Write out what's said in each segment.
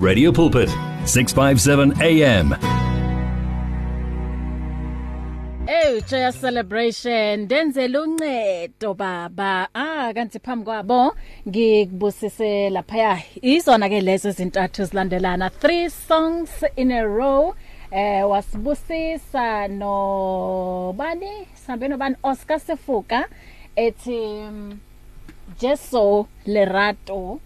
Radio Pulpit 657 AM Hey Joya celebration denzela uncedo baba. Ah kanti phambi kwabo ngikubusise lapha izona ke lezo zintathu zilandelana. Three songs in a row eh wasibusisa no bani sambe no bani Oscar Sefuka ethi mm, Jeso Lerato.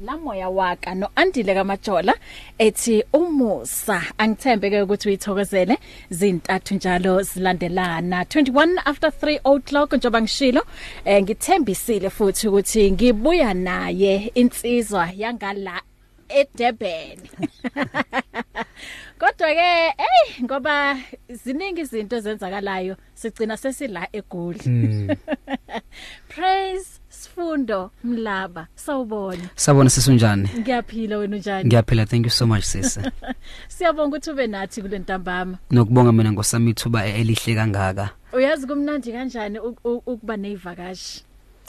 La moya waka no andile kamajola ethi umusa angithembe ke ukuthi uyithokozele. Zintathu njalo zilandelana. 21 after 3 o'clock njoba ngishilo eh ngithembisile futhi ukuthi ngibuya naye insizwa yangala eDurban. Kodwa ke hey ngoba ziningi izinto ezenzakalayo sigcina sesila egoli. Mm. Praise Sifundo Mlaba sawubona Sabona sisunjani? Ngiyaphila wena unjani Ngiyaphila thank you so much sisi. Siyabonga ukuthi ube nathi kule ntambama Nokubonga mina ngosami ithuba elihle kangaka. Uyazi kumnandi kanjani uk- uk- ukuba nezivakashi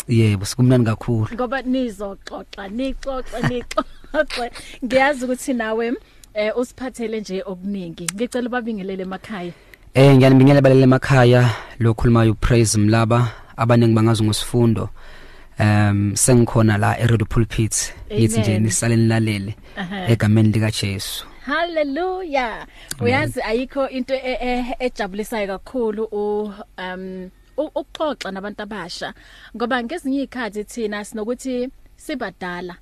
Yebo sikumnandi kakhulu. ngoba nizoxoxa nixoxe nixoxe ngiyazi ukuthi nawe eh usiphathele nje okuningi ngicela ubabingelele emakhaya Eh ngiyanibingelela balele emakhaya lo khulumayo praise mlaba abaningi bangazi ngosifundo. Um sengikhona la eRedo Pulpit. Yithi nje nisale nilalele egameni lika Jesu. Hallelujah. Uyazi ayikho into e- e- ejabulisayo kakhulu u um ukuxoxa nabantu abasha ngoba ngezinye izikhathi thina sinokuthi sibadala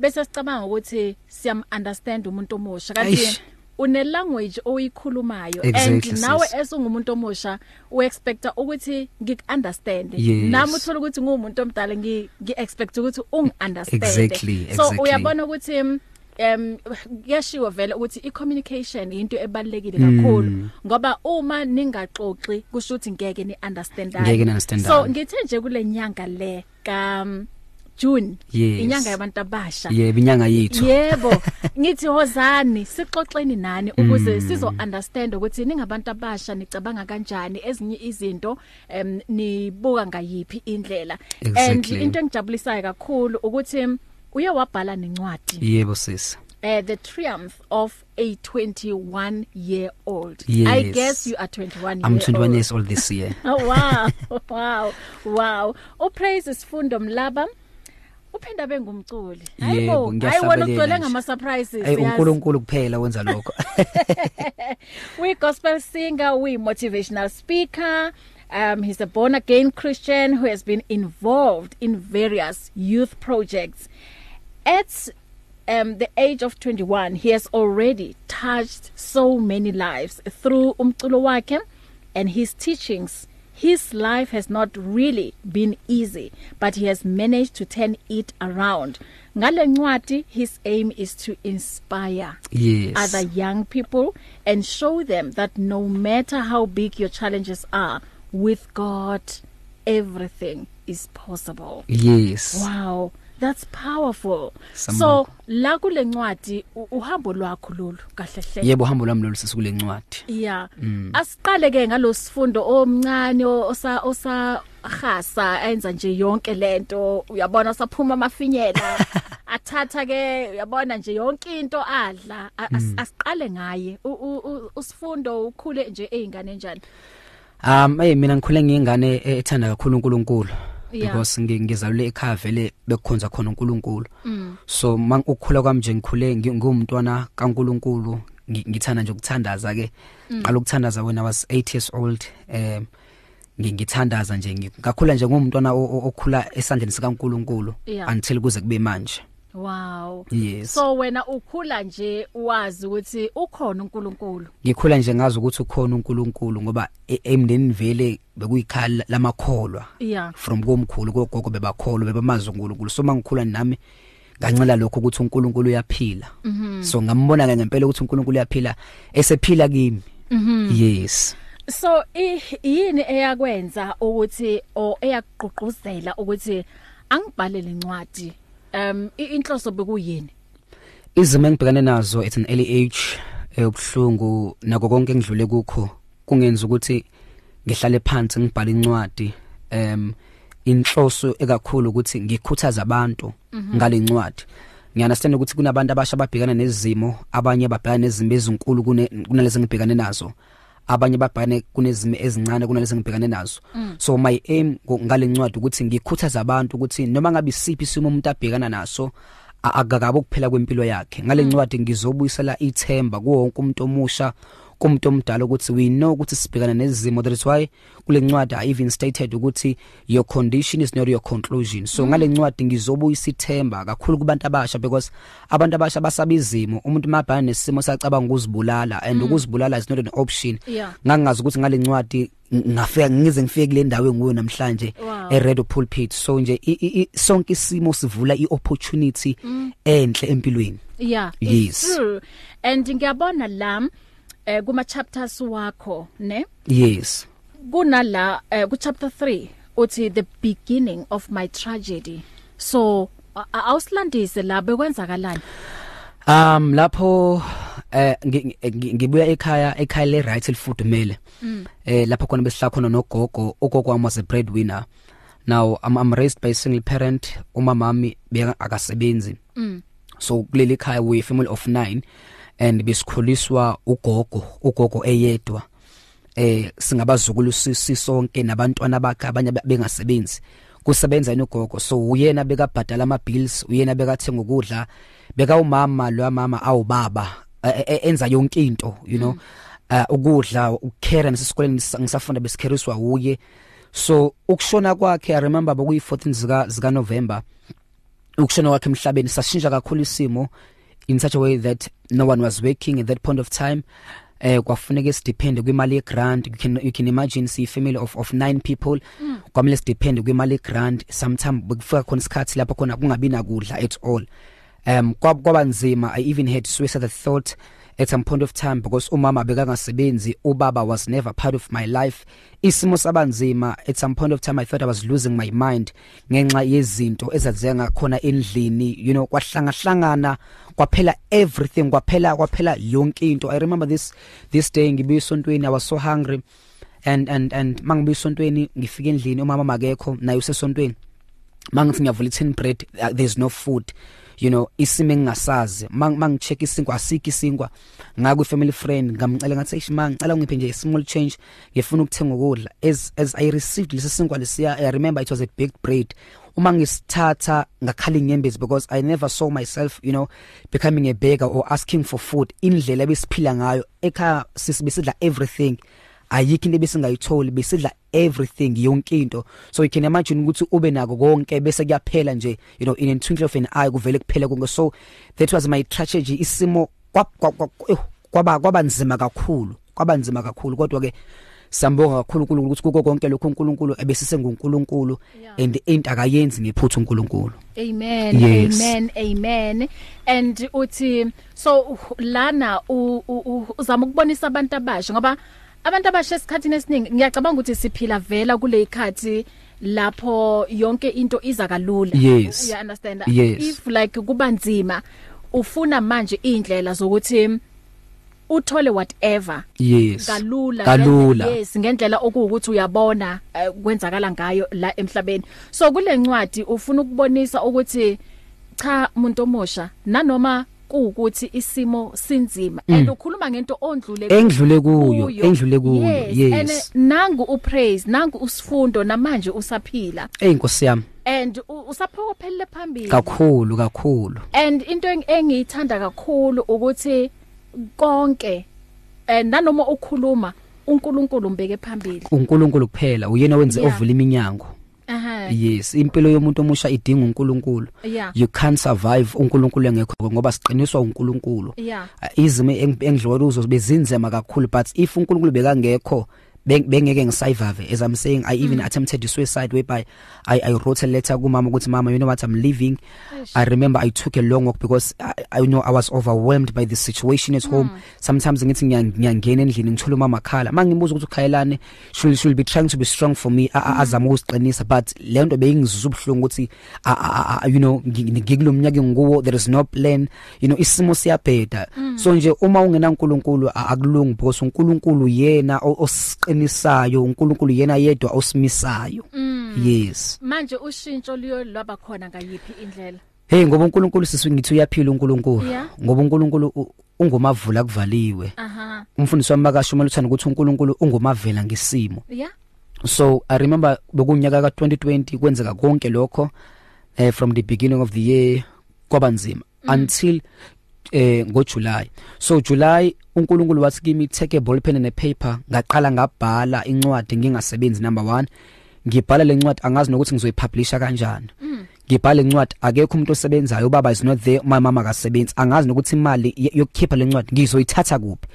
bese sicabanga ukuthi siyam understand umuntu omusha kanti. Une language oyikhulumayo Exactly, and nawe esungumuntu omusha u expecta ukuthi ngik-understand Yes. nami uthola ukuthi ngumuntu omdala ngi ngi-expect ukuthi ungi-understand Exactly, so exactly. uyabona ukuthi mm, em kuyashiwo vele ukuthi i-communication into ebalekile kakhulu ngoba uma ningaxoxi kusho ukuthi Ngeke ni-understandane. so ngithe nje kule nyanga le ka um, June Yes. inyanga yabantu abasha Yebo inyanga yethu. Yebo, ngithi hozani sixoxeni nani ukuze sizo understand ukuthi ningabantu abasha nicabanga kanjani ezinye izinto em nibuka ngayipi indlela. And Exactly. into engijabulisayo kakhulu ukuthi em, uye wabhala nencwadi Yebo sisi. uh, the triumph of a 21 year old. Yes. I guess you are 21 I'm year 21 old. years old this year. Oh wow. wow. Wow. Upraise isifundo mlaba. Uphenda bengumculi. Ngiyahlabelela ukugcwele nje. ngama surprises. Hey uNkulunkulu kuphela wenza lokho. we gospel singer, we motivational speaker. Um, he's a born again Christian who has been involved in various youth projects. At um, the age of 21, he has already touched so many lives through umculo wakhe and his teachings. His life has not really been easy, but he has managed to turn it around. Ngale ncwadi, his aim is to inspire Yes. other young people and show them that no matter how big your challenges are, with God, everything is possible. Yes. Wow, that's powerful. Samukho. So, la kule ncwadi u- uhambo lwakho lolu kahle hle. Yebo uhambo lwami lolu sisi kule ncwadi. Yeah. Asiqale ke ngalosifundo omncane osa osa khasa enza nje yonke lento uyabona saphuma amafinyela athatha ke uyabona nje yonke into adla A- as- asiqale ngaye U- u- u- usifundo ukhule nje ezingane njani Um hey mina ngikhule ngiyingane e- ethanda kakhulu uNkulunkulu Yeah. Because ngi- ngizalule ekhaya vele bekukhonza khona uNkulunkulu. So mang ukukhula kwami nje ngikhule ngi- ngumntwana kaNkulunkulu ngi- ngithanda nje ukuthandaza ke. Qala ukuthandaza when I was 8 years old um ngi- ngithandaza nje ngi- ngakhula nje ngumntwana o- o- okhula esandleni sikaNkulunkulu Yeah. until kuze kube manje. Wow. Yes. so wena ukhula nje wazi ukuthi ukhona uNkulunkulu? Ngikhula nje ngazi ukuthi ukhona uNkulunkulu ngoba e- emndenini vele bekuyikhala lamakholwa. yeah from komkhulu kogogo bebakholwa bebamazi uNkulunkulu so mangikhula nami ngancela lokho ukuthi uNkulunkulu uyaphila. So ngambona ke ngempela ukuthi uNkulunkulu uyaphila esephila kimi. Yes. So yini eyakwenza ukuthi o eyaqhuquzela ukuthi angibhalele incwadi? Um inhloso bekuyini? Izimo engibhekane nazo at an early age ebhlungu nako konke engidlule kukho kungenza ukuthi ngihlale phansi ngibhale incwadi. Em inhloso ekakhulu ukuthi ngikhuthaza abantu ngale ncwadi. Ngiyaunderstand ukuthi kunabantu abasha ababhekana nezimo abanye babhekana nezimo ezinkulu kunalezi ngibhekane nazo. Abanye babhane kunezimo ezincane kunalezi ngibhekane nazo. Mm. so my aim ngalencwadi ukuthi ngikhuthaza abantu ukuthi noma ngabe isiphi isimo umuntu abhekana naso akakabe ukuphela kwempilo yakhe. Ngalencwadi ngizobuyisela ithemba kuwo wonke umuntu omusha kumuntu omdala ukuthi we know ukuthi sibhekana nezimo that is why kule ncwadi i even stated ukuthi your condition is not your conclusion so mm. ngale ncwadi ngizobuyisa ithemba kakhulu kubantu abasha because abantu abasha basabizimo umuntu mabhana nesimo sacabanga ukuzibulala and mm. ukuzibulala is not an option ngangazi ukuthi ngale ncwadi ngafika ngize ngifike kule ndawo enguyo namhlanje e red pulpit so nje sonke isimo sivula iopportunity mm. enhle empilweni yeah yes. and ngiyabona la eh kuma chapters wakho ne? Yes. Kunala eh, ku chapter 3 uthi the beginning of my tragedy. So awusilandise la bekwenzakalani? Um lapho eh ngibuya ekhaya ekhaya le right elifudumele mm. eh lapho khona besihlala khona nogogo ugogo wami was a breadwinner. Now I'm, I'm raised by a single parent umama mami beka akasebenzi. Mm. so kuleli ekhaya we family of 9 and besikhuliswa ugogo ugogo eyedwa eh singabazukulu sisonke nabantwana bakhe abanye bengasebenzi. Kusebenza nogogo so uyena bekabhadala ama bills uyena bekathenga ukudla beka umama lo mama awubaba enza yonke into you know. Uh, ukudla ukukera nasesikoleni ngisafunda besikheriswa uye so ukushona kwakhe i remember bokuyi 14 zika zika November ukushona kwakhe emhlabeni sashintsha kakhulu isimo. In such a way that no one was working at that point of time eh kwafuneka sidepende kwimali yegrant. You can you can imagine see family of of 9 people. Mm. kwamele sidepende kwimali yegrant. Sometimes bekufika khona isikhathi lapho khona kungabi nakudla at all. Um kwaba nzima. I even had suicide thought at some point of time because umama bekangasebenzi ubaba was never part of my life. Isimo sabanzima at some point of time i thought i was losing my mind ngenxa yezinto ezazenga khona endlini you know kwahlanga hlangana kwaphela everything kwaphela kwaphela yonke into. I remember this this day ngibuye esontweni i was so hungry. And and and mangibuye esontweni ngifika endlini umama makekho naye usesontweni. Mangithi ngiyavula i tin bread uh, there's no food. You know isimo engingasazi. Mangicheck isinkwa asiki isinkwa ngaku family friend ngamcela ngathi shima ngicela ungiphe nje small change ngifuna ukuthenga ukudla. As as i received lesi sinkwa lesiya i remember it was a baked bread. Uma ngisithatha ngakhala inyembezi because i never saw myself you know becoming a beggar or asking for food. Indlela ebesiphila ngayo ekhaya sisibesidla everything. Ayikho into ebesingayitholi besidla everything yonke into. So you can imagine ukuthi ube nako konke bese kuyaphela nje you know in a twinkle of an eye kuvele kuphela konke. So that was my tragedy isimo kwaba kwaba nzima kakhulu kwaba nzima kakhulu. Kodwa ke sambonga kakhulu uNkulunkulu ukuthi kuko konke lokho uNkulunkulu ebesise nguNkulunkulu and into akayenzi ngephuthu uNkulunkulu. Amen yes. amen amen. And uthi so lana uzama ukubonisa abantu abasha ngoba abantu abasha esikhathini esiningi ngiyacabanga ukuthi siphila vela kule ikhathi lapho yonke into iza kalula. Yes. you understand? Yes. if like kuba nzima ufuna manje indlela zokuthi uthole whatever. Yes. Kalula kalula. yes ngendlela okuwukuthi uyabona uh, kwenzakala ngayo la emhlabeni. So kule ncwadi ufuna ukubonisa ukuthi cha umuntu omosha nanoma kuukuthi isimo sinzima. Mm. and ukhuluma ngento ondlule engidlule kuyo engidlule kuyo yes, yes. and nangu upraise nangu usifundo namanje usaphila. Hey nkosi yami. And usaphokophelele phambili. Kakhulu kakhulu. And into engiyithanda kakhulu ukuthi konke and nanoma ukhuluma uNkulunkulu umbeke phambili. uNkulunkulu kuphela uyena wenze Yeah. ovula iminyango. Aha yes impilo yomuntu omusha idinga uNkulunkulu. Yeah. You can't survive uNkulunkulu engekho ngoba siqiniswa uNkulunkulu. Yeah. Izimo engidliwa kuzo bezinzema kakhulu but if uNkulunkulu bekangekho bengeke ngisayivave as i'm saying i even mm. attempted suicide whereby i i wrote a letter ku mama ukuthi mama you know what i'm leaving Eish. i remember i took a long walk because i, I know i was overwhelmed by the situation at mm. home sometimes ngithi ngiyangena endlini ngithola mama khala mangibuza ukuthi ukhayelane should should be trying to be strong for me mm. azama ukusiqinisa but lento beyingizuzwa ubhlungu ukuthi you know ngikulomnyaka ngikuwo there is no plan you know isimo siyabheda mm. so nje uma ungena uNkulunkulu akulungi because uNkulunkulu yena osiqinisayo uNkulunkulu yena yedwa osimisayo. Mm. yes. Manje ushintsho liyo lwaba khona ngayiphi indlela? Hey ngoba uNkulunkulu sisi ngithi uyaphila uNkulunkulu. Yeah. ngoba uNkulunkulu u- ungumavula kuvaliwe aha. Umfundisi wami makashumela uthanda ukuthi uNkulunkulu ungumavela ngesimo. Yeah. So i remember bekunyaka ka2020 kwenzeka konke lokho eh from the beginning of the year kwabanzima mm. until eh ngoJuly so July uNkulunkulu wathi kimi take a ball pen and a paper. Ngaqala ngabhala incwadi ngingasebenzi number 1 ngibhala lencwadi angazi nokuthi ngizoyipublisha kanjani. Ngibhala incwadi akekho umuntu osebenzayo ubaba is not there my mama akasebenzi. Angazi nokuthi imali ye- yokukhipha lencwadi ngizoyithatha kuphi.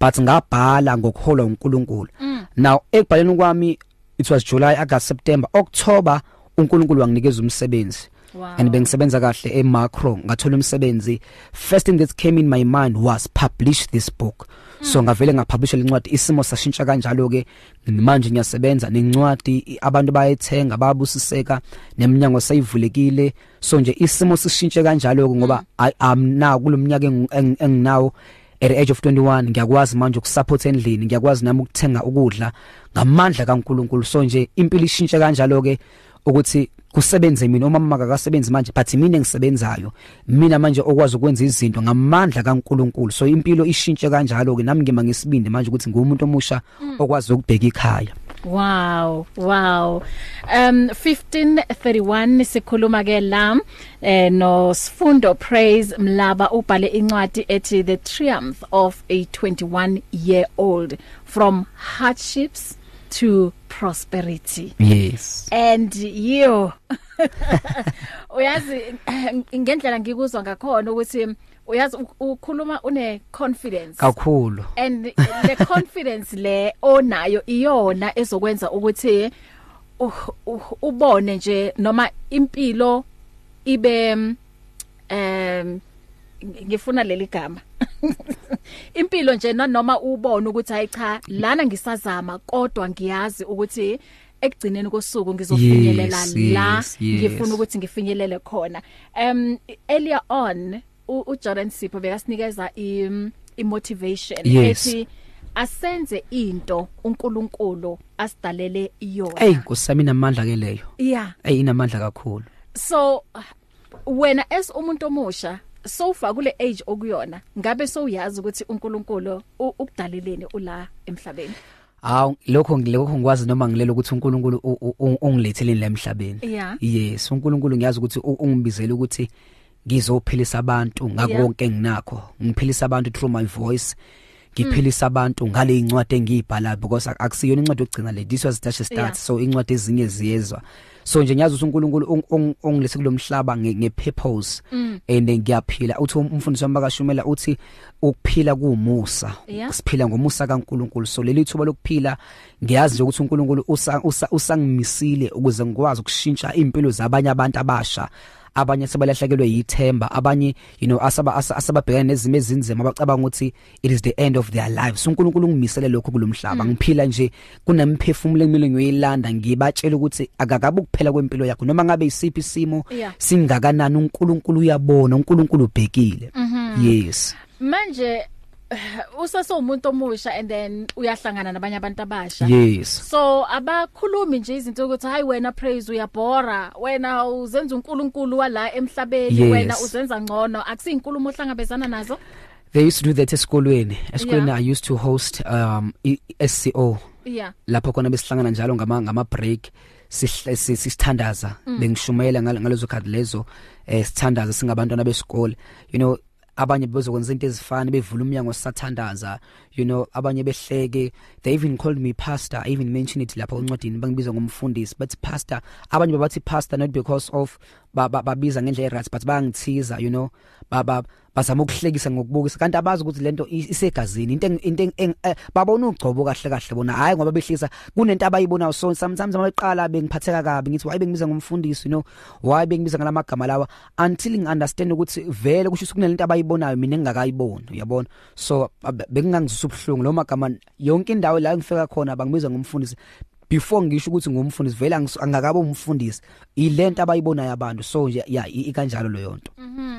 But ngabhala ngokuholwa uNkulunkulu. Now ekubhaleni kwami it was July August September October uNkulunkulu wanginikeza umsebenzi. Wow. and bengisebenza kahle eMacro. Ngathola umsebenzi. First thing that came in my mind was publish this book. So ngavele ngapublisha lencwadi isimo sashintsha kanjalo ke manje ngiyasebenza nencwadi. I- abantu bayethenga babusiseka neminyango sayivulekile. So nje isimo sishintshe kanjalo ke ngoba I- am now kulomnyaka engi- engi- enginawo at the age of 21 ngiyakwazi manje ukusupport endlini. Ngiyakwazi nami ukuthenga ukudla ngamandla kaNkuluNkulu. So nje impilo ishintshe kanjalo ke ukuthi kusebenze mina uma mama akasebenzi manje but mina engisebenzayo mina manje okwazi ukwenza izinto ngamandla kaNkuluNkulu. So impilo ishintshe kanjalo ke nami ngima ngesibindi manje ukuthi ngumuntu omusha okwazi ukubheka ikhaya. Wow, wow. Um 1531 sikhuluma ke la eh no Sifundo Praise Mlaba ubhale incwadi ethi The Triumph of a 21 year old from hardships to prosperity. yes. And you uyazi ngendlela ngikuzwa ngakhona ukuthi uyazi ukhuluma une confidence kakhulu. And the confidence le onayo iyona ezokwenza ukuthi u- u- ubone nje noma impilo ibe em ngifuna leli gama. Impilo nje na- noma ubone ukuthi hayi cha lana ngisazama kodwa ngiyazi ukuthi ekugcineni kosuku ngizofinyelela Yes, la yes, yes. ngifuna ukuthi ngifinyelele khona. Um earlier on u- uJordan Sipho bekasinikeza i imotivation Yes. ethi asenze into uNkulunkulu asidalele iyona hey kusami namandla ke leyo. Yeah. Hey inamandla kakhulu. So wena as umuntu omusha so far kule age okuyona ngabe sowuyazi ukuthi uNkulunkulu ukudaleleni ula emhlabeni Aw lokho ngilokho ngikwazi noma ngilela ukuthi uNkulunkulu u- u- u- ungilethele la emhlabeni. Yeah. Yes, uNkulunkulu ngiyazi ukuthi ungibizele ukuthi ngizophilisa abantu Yeah. konke enginakho. Ngiphilisa abantu through my voice. Ngiphilisa abantu ngale incwadi engiyibhala because ak- akusiyona incwadi yokugcina le. This was just a start. Yeah. So incwadi ezinye ziyezwa. So nje ngiyazi ukuthi uNkulunkulu ung- ung- ungilese kulomhlaba nge nge purpose and ngiyaphila uthi umfundisi wami bakashumela uthi ukuphila kuumusa Yeah. siphila ngomusa kaNkuluNkulu so leli thuba lokuphila ngiyazi nje ukuthi uNkulunkulu usa- usa- usangimisile ukuze ngikwazi ukushintsha impilo zabanye abantu abasha abanye sebalahlekelwe yithemba abanye you know asaba asa- asababhekana nezimo ezinzima abacabanga ukuthi it is the end of their lives. uNkulunkulu ungimisele lokho kulomhlaba ngiphila nje kunemphefumulo emile ngiyoyilanda ngibatshela ukuthi akakabe ukuphela kwempilo yakho. Noma ngabe isiphi isimo Yeah. singakanani uNkulunkulu uyabona uNkulunkulu ubhekile. Yes. Manje usasewumuntu omusha and then uyahlangana nabanye abantu abasha. Yes. So abakhulumi nje izinto ukuthi hayi wena praise uyabhora. Wena uzenza uNkulunkulu wala emhlabeni. Yes. wena uzenza ngcono. Akusiyinkulumo ohlangabezana nazo? They used to do that esikolweni. Esikoleni Yeah. i used to host um i- SCO yeah. Lapho khona besihlangana njalo ngama ngama break sihle- si- sisithandaza. Bengishumela ngale- ngalezo khathi lezo eh sithandaza singabantwana besikole. You know abanye bezokwenza into ezifana bevula umnyango sisathandaza you know abanye behleke they even called me pastor. I even mention it lapha encwadini bangibiza ngomfundisi but pastor abanye babathi pastor not because of ba- ba- babiza ngendlela right but bayangithiza you know baba bazama ukuhlekisa ngokubukisa. Kanti abazi ukuthi lento i- isegazini into eng- into eng- eng- eh, babona ugcobo kahle kahle bona hayi ngoba behlisa kunento abayibonayo so sometimes amayiqala bengiphatheka kabi ngithi why bengibiza ngomfundisi you know? Why bengibiza ngalamagama lawa? Until ngiunderstand ukuthi vele kusho ukuthi kunalento abayibonayo mina engingakayiboni uyabona? So ab- bekungangizisa ubhlungu lo magama yonke indawo la ngifika khona bangibiza ngomfundisi before ngisho ukuthi ngumfundisi vele angakabe umfundisi. Ilento abayibonayo abantu so nje ya ikanjalo lo yonto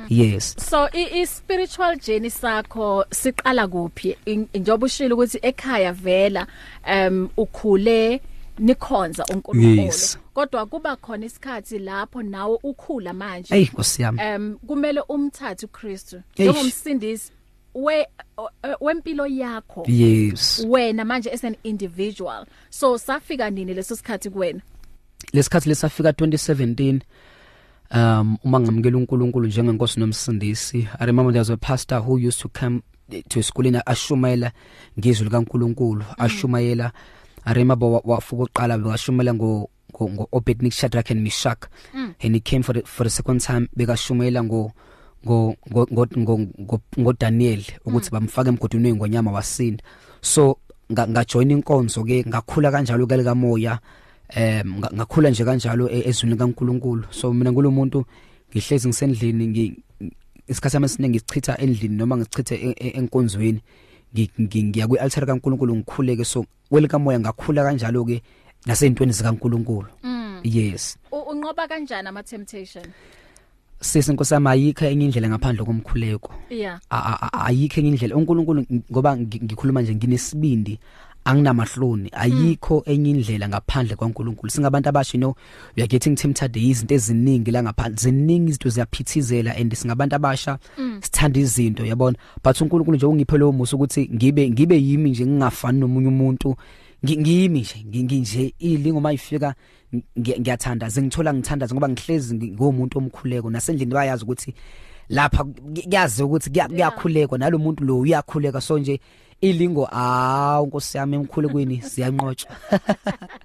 yes. So i, spiritual journey sakho siqala kuphi? Njengoba ushilo ukuthi ekhaya vela um ukhule nikhonza uNkulunkulu. Yes. kodwa kuba khona isikhathi lapho nawe ukhula manje. Hey nkosi yami. Um kumele umthathe uKristu. Njengomsindisi we wempilo yakho. Yes. Wena manje as an individual. So safika nini leso sikhathi kuwena? Lesikhathi lesafika 2017 um uma ngamukela uNkulunkulu njengenkosi nomsindisi. I remember there was a pastor who used to come to school in ashumayela ngizwi likaNkulunkulu ashumayela. I remember wa- wafuka uqala bekashumayela ngo ngo Obednik Shadrach and Meshach. And he came for the, for the second time bekashumayela ngo ngo ngo ngo Daniel ukuthi bamfake emgodini wengonyama wasinda. So nga- ngajoin inkonzo ke ngakhula kanjalo ke lika moya nga- ngakhula nje kanjalo e- ezwini kaNkuluNkulu so mina ngulomuntu ngihlezi ngisendlini ngi isikhathi sami esiningi ngichitha endlini noma ngichithe e- e- enkonzweni. Ngi- ngi- ngiya kwi-altar kaNkuluNkulu ngikhuleke. So welika moya ngakhula kanjalo ke nasentweni zikaNkuluNkulu. Yes. U- unqoba kanjani ama temptation sisi nkosama ayikho enye indlela ngaphandle komkhuleko. Yeah. A- a- a- ayikho enye indlela. uNkulunkulu ng- ngoba ngi- ngikhuluma nje nginesibindi anginamahloni ayikho enye indlela ngaphandle kwaNkulunkulu. Singabantu abasha you know we are getting tempted izinto eziningi la ngaphandle. Ziningi izinto ziyaphithizela and singabantu abasha sithanda izinto yabona? But uNkulunkulu nje ungiphe lo musa ukuthi ngibe ngibe yimi nje ngingafani nomunye umuntu. Ngi- ngiyimi nje ngi- nginje ilingo mayifika ngi- ngiyathandaza ngithola ngithandaza ngoba ngihlezi ngi- ngomuntu omkhuleko nasendlini bayazi ukuthi lapha kuyazi ukuthi kuya- kuyakhulekwa nalomuntu lo uyakhuleka. So nje ilingo ah nkosi yami emkhulekweni siyanqotshwa.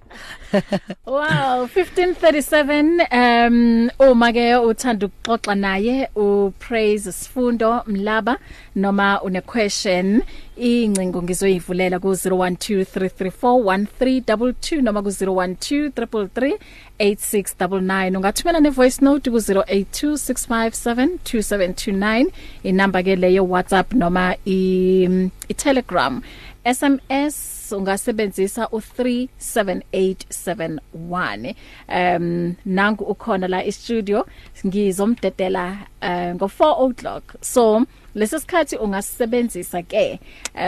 Wow 1537 um uma ke uthanda ukuxoxa naye u praise Sifundo Mlaba noma une question incingo ngizoyivulela ku 0123341322 noma ku 0123338699 ungathumela ne voice note ku 0826572729 inamba ke leyo WhatsApp noma i, i Telegram SMS ungasebenzisa u37871 um nangu ukhona la e-studio ngizomdedela uh, ngo 4 o'clock. So lesikhathi ungasebenzisa ke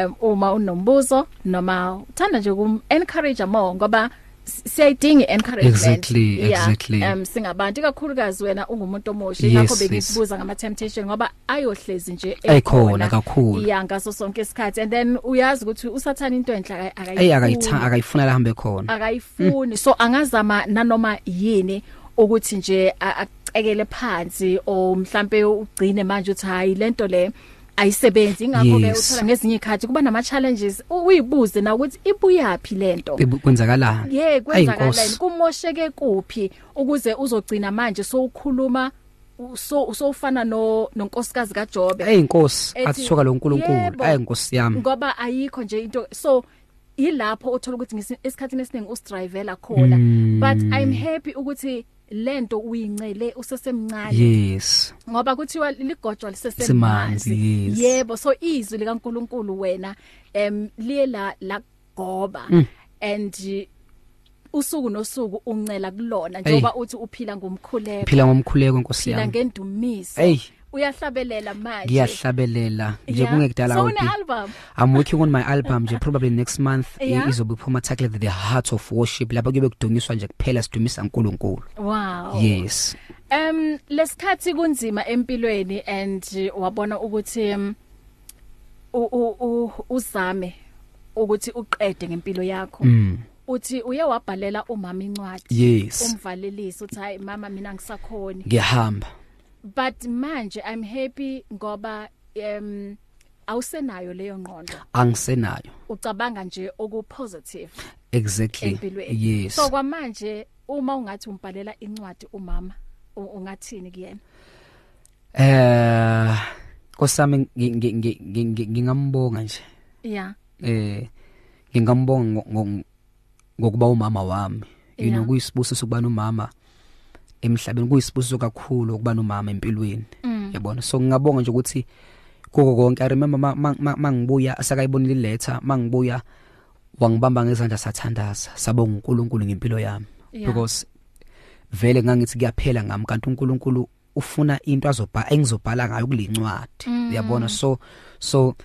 um uma unombuzo noma uthanda nje ukum encourage more ngoba s- siyayidinga encouragement Exactly, exactly. um singabantu kakhulukazi wena ungumuntu omusha Yes, ngakho yes. bengikubuza ngama temptation ngoba ayohlezi nje Ekhona kakhulu. ya ngaso sonke isikhathi and then uyazi ukuthi usathana into enhle aka- hey akayifuni akayitha akayifuna lahambe khona akayifuni so angazama nanoma yini ukuthi nje a- acekele phansi o mhlambe ugcine manje uthi hayi lento le ayisebenzi ingakho ke Yes. uthola ngezinye ikhathi kuba nama challenges u- uyibuze na ukuthi ibuyapi lento Bebu- kwenzakalani ye Ayi, kwenzakalani Nkosi. kumosheke kuphi ukuze uzogcina manje sowukhuluma so sowufana no nonkosikazi kaJobe hey inkosi Ethi, athisoka lo nkulunkulu yebo. hey inkosi yami ngoba ayikho nje into so yilapho uthola ukuthi ngisi- esikhathini esiningi ustrivela khona Mm. but i'm happy ukuthi lento uyincele usesemncane. Yes. Ngoba kuthiwa ligojwa lisesemanzi. Yes. yebo so izwi likaNkuluNkulu wena em liye la la goba. Mm. and usuku nosuku uncela kulona njengoba uthi uphila ngomkhuleko. Phila ngomkhuleko inkosi phila yami. ngendumiso. Hey. Uyahlabelela manje. Ngiyahlabelela nje Yeah. kungekudala so awudi une album I'm working on my album nje probably next month Yeah. i- izobe iphuma titled the heart of worship lapha kube kudunyiswa nje kuphela sidumisa uNkulunkulu. Wow. Yes. Um lesikhathi kunzima empilweni and uh, wabona ukuthi um, u- u- u- uzame ukuthi uqede ngempilo yakho. Mm. Uthi uye wabhalela umama incwadi. Yes. Umvalelisa uthi hayi mama mina ngisakhoni ngiyahamba. But manje i'm happy ngoba um awusenayo leyo ngqondo. Angisenayo. Ucabanga nje oku positive exactly. empilweni. Yes. So kwamanje uma ungathi umbhalela incwadi umama u- ungathini kuyena? Eh kosami ngi- ngi- ngi- ngi- ngi- ngingambonga nje. Yeah eh ngingambonga ngo- ngo- ngokuba umama wami. You know Yeah. kuyisibusiso ukuba nomama emhlabeni kuyisibusiso kakhulu ukuba nomama empilweni. Mm. yabona? So ngingabonga nje ukuthi koko konke. I remember ma- ma- ma- mangibuya asakayibonile iletter mangibuya wangibamba ngezandla sathandaza. Sabonga uNkulunkulu ngempilo yami. Yeah. because vele ngangithi kuyaphela ngami kanti uNkulunkulu ufuna into azobhala engizobhala ngayo kulencwadi Mm. uyabona so so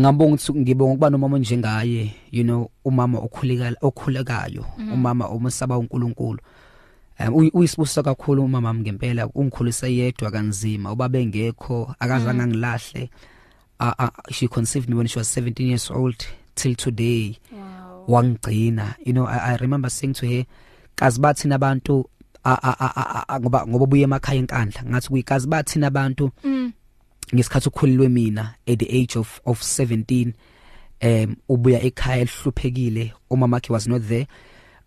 ngabonga ukuthi ngibonga ukuba nomama njengaye you know umama okhuleka okhulekayo umama omsaba uNkulunkulu. Um uyisibusa kakhulu umama ngempela ungikhulisa yedwa kanzima ubabe ngekho akazange ngilahle uh, uh, she conceived me when she was 17 years old till today. Wow. Wangigcina you know I, I remember saying to her kazi bathina abantu ngoba ngoba buye emakhaya enkandla ngathi kuyikazi bathina abantu ngesikhathi ukhulilwe mina at the age of of 17 um ubuya ekhaya ehluphekile umama wakhe was not there.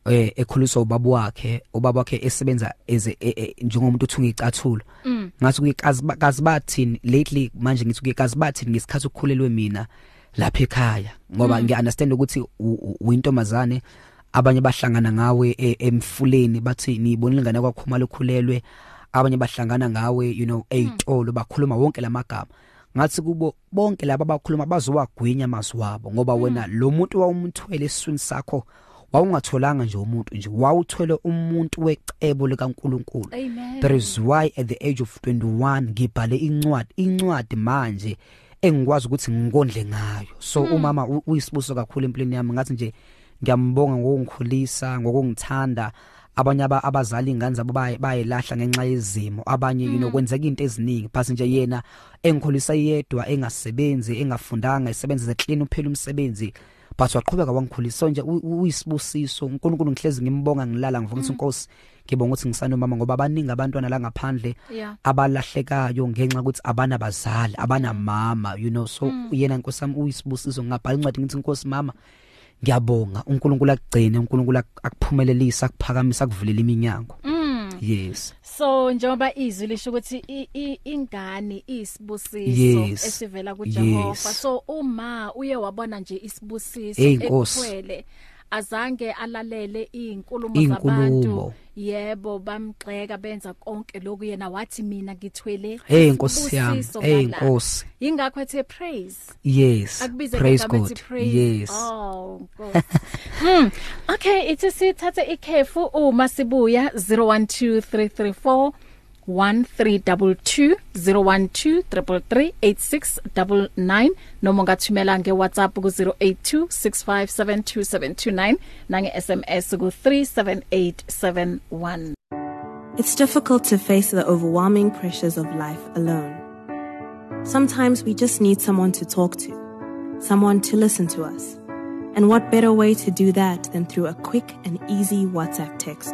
Eh ekhuliswa ubaba wakhe ubaba wakhe esebenza as njengomuntu uthunga icathulo ngathi kuyikazi kazi bathini lately manje ngithi kuyikazi bathini ngesikhathi ukukhulelwe mina lapha ekhaya? Ngoba ngiya understand ukuthi uyintombazane abanye bahlangana ngawe emfuleni bathi nibonile ingane kwakho uma lokhulelwe abanye bahlangana ngawe you know eyitolo bakhuluma wonke lamagama ngathi kubo bonke laba abakhuluma bazowagwinya maziwabo ngoba wena lo muntu wawumthwele esiswini sakho wawungatholanga nje umuntu nje. Wawuthwele umuntu wecebo likaNkuluNkulu. Amen. That is why at the age of 21 ngibhale incwadi incwadi manje engikwazi ukuthi ngikondle ngayo. So Hmm. umama u- uyisibuso kakhulu empilweni yami. Ngathi nje ngiyambonga ngokungkhulisa ngokungithanda. Abanye aba abazali ingane zabo baye bayelahla ngenxa yezimo. Abanye you know Hmm. kwenzeka into eziningi. Phasi nje yena engikhulisa yedwa engasebenzi engafundanga esebenza clean uphela umsebenzi. But waqhubeka wangikhulisa so nje u- u- uyisibusiso. uNkulunkulu ngihlezi ngimbonga ngilala ngivuka ukuthi inkosi ngibonga ukuthi ngisanomama ngoba abaningi abantwana la ngaphandle yeah. abalahlekayo ngenxa ukuthi abana bazali abana mama you know. So yena inkosi yami uyisibusiso ngabhala incwadi ngithi inkosi mama ngiyabonga. uNkulunkulu akugcine uNkulunkulu ak- akuphumelelisa akuphakamisa akuvulela iminyango. mm yes so njengoba izwi lisho ukuthi i- i- ingane isibusiso Yes. esivela kuJehova Yes. so uma uye wabona nje isibusiso Hey, Nkosi. ekuthwele azange alalele izinkulumo Iy'nkulumo. zabantu. Yebo bamgxeka benza konke lokhu. Yena wathi mina ngithwele hey nkosi yami. isibusiso hey ngala. nkosi. Ingakho ethe praise. Yes. Akubize praise ngegama god. ethi praise. Yes. Oh Nkosi. mm okay ithi sithathe ikhefu uma sibuya 012334 1322 0123338699 noma ungathumela nge WhatsApp ku 0826572729 nange SMS ku 37871 It's difficult to face the overwhelming pressures of life alone. Sometimes we just need someone to talk to, someone to listen to us. And what better way to do that than through a quick and easy WhatsApp text?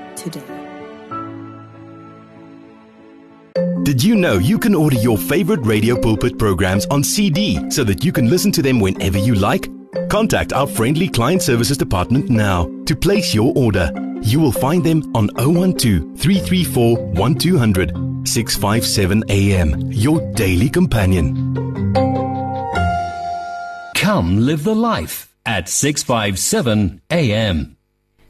today. Did you know you can order your favorite Radio Pulpit programs on CD so that you can listen to them whenever you like? Contact our friendly client services department now to place your order. You will find them on 012 334 1200 657 AM, your daily companion. Come live the life at 657 AM.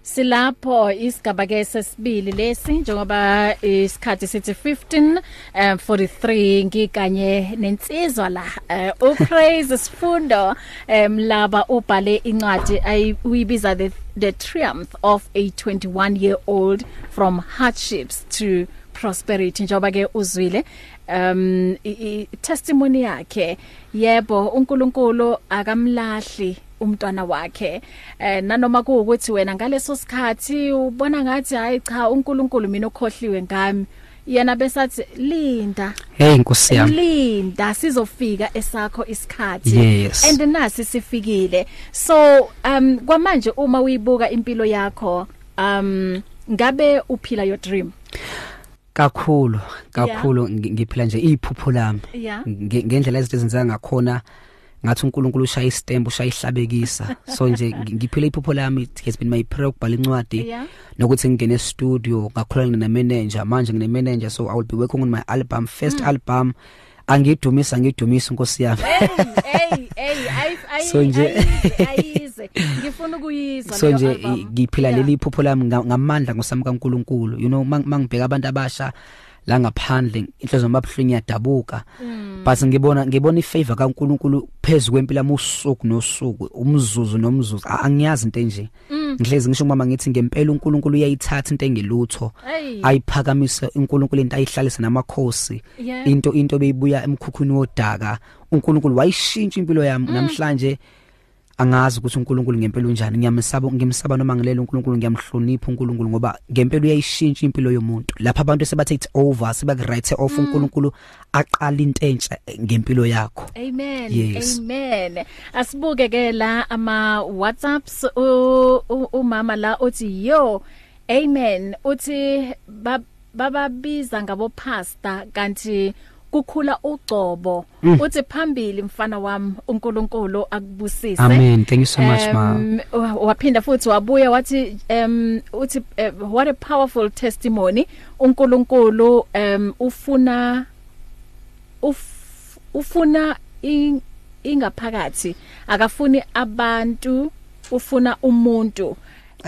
Silapho isigaba ke sesibili lesi njengoba isikhathi sithi 15 um 43 ngikanye nensizwa la uh, upraise sifundo um laba ubhale incwadi uyibiza the the triumph of a 21 year old from hardships to prosperity. Njengoba ke uzwile um i- testimony yakhe yebo uNkulunkulu akamlahli umntwana wakhe. Eh nanoma kuukuthi wena ngaleso sikhathi ubona ngathi hayi cha uNkulunkulu mina okhohliwe ngami. Yena besathi linda. Hey nkosi yami. Linda sizofika esakho isikhathi. Yes. and nasi sifikile. So um kwamanje uma uyibuka impilo yakho um ngabe uphila your dream? Kakhulu kakhulu ngi- ngiphila nje iphupho lami. Yeah. Nge- ngendlela izinto ezenzeka ngakhona ngathi uNkulunkulu ushaya istembu ushaya ihlabekisa so nje ngi- ngiphila iphupho lami it has been my prayer ukubhala incwadi Yeah. nokuthi ngingene studio ngakhulana ne manager manje ngine manager so I will be working on my album first mm. album angidumisa ngidumisa inkosi yami hey hey hey So nje- ayize, ayize ngifuna ukuyizwa so leyo nje album. i- ngiphila Yeah. leli iphupho lami nga- ngamandla ngosami kaNkuluNkulu you know mang- mangibheka abantu abasha la ngaphandle inhliziyo mabhlungu iyadabuka Mm. but ngibona ngibona ifavor kaNkuluNkulu phezulu kwempilo yami usuku nosuku umzuzu nomzuzu A- angiyazi into enje Mm. ngihlezi ngisho mama ngithi ngempela uNkulunkulu uyayithatha into engelutho Hey. ayiphakamise uNkulunkulu into ayihlalise namakhosi Yeah. into into beyibuya emkhukhwini wodaka uNkulunkulu wayishintsha impilo yami Mm. namhlanje angazi ukuthi uNkulunkulu ngempela unjani ngiyamsaba ngimsaba noma ngilela uNkulunkulu ngiyamhlonipha uNkulunkulu ngoba ngempela uyayishintsha impilo yomuntu lapha abantu sebathe over sebakurate off Mm. uNkulunkulu aqala into entsha ngempilo yakho Amen. Yes. Amen. Asibuke ke la ama WhatsApps u- u- umama la uthi yo amen uthi ba- bababiza ngabo pastor kanti kukhula ugcobo Mm. uthi phambili mfana wami uNkulunkulu akubusise Amen. Thank you so much, ma. Um, wa- waphinda futhi wabuya wathi um uthi uh, what a powerful testimony uNkulunkulu um ufuna uf, ufuna in- ingaphakathi akafuni abantu ufuna umuntu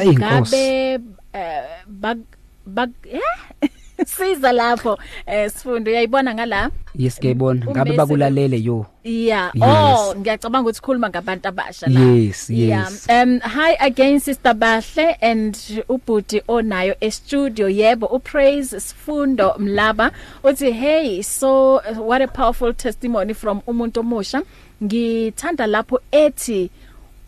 ngabe eh, bak bak eh? siza lapho eh sifundo uyayibona ngala yes ngiyabona ngabe bakulalele yo Yeah. Yes. Oh, ngiyacabanga ukuthi khuluma ngabantu abasha la. Yes, Yeah. yes. Um hi again Sister Bahle and ubhuti onayo e studio. Yebo, upraise Sifundo Mlaba. Uthi hey, so what a powerful testimony from umuntu omusha. Ngithanda lapho ethi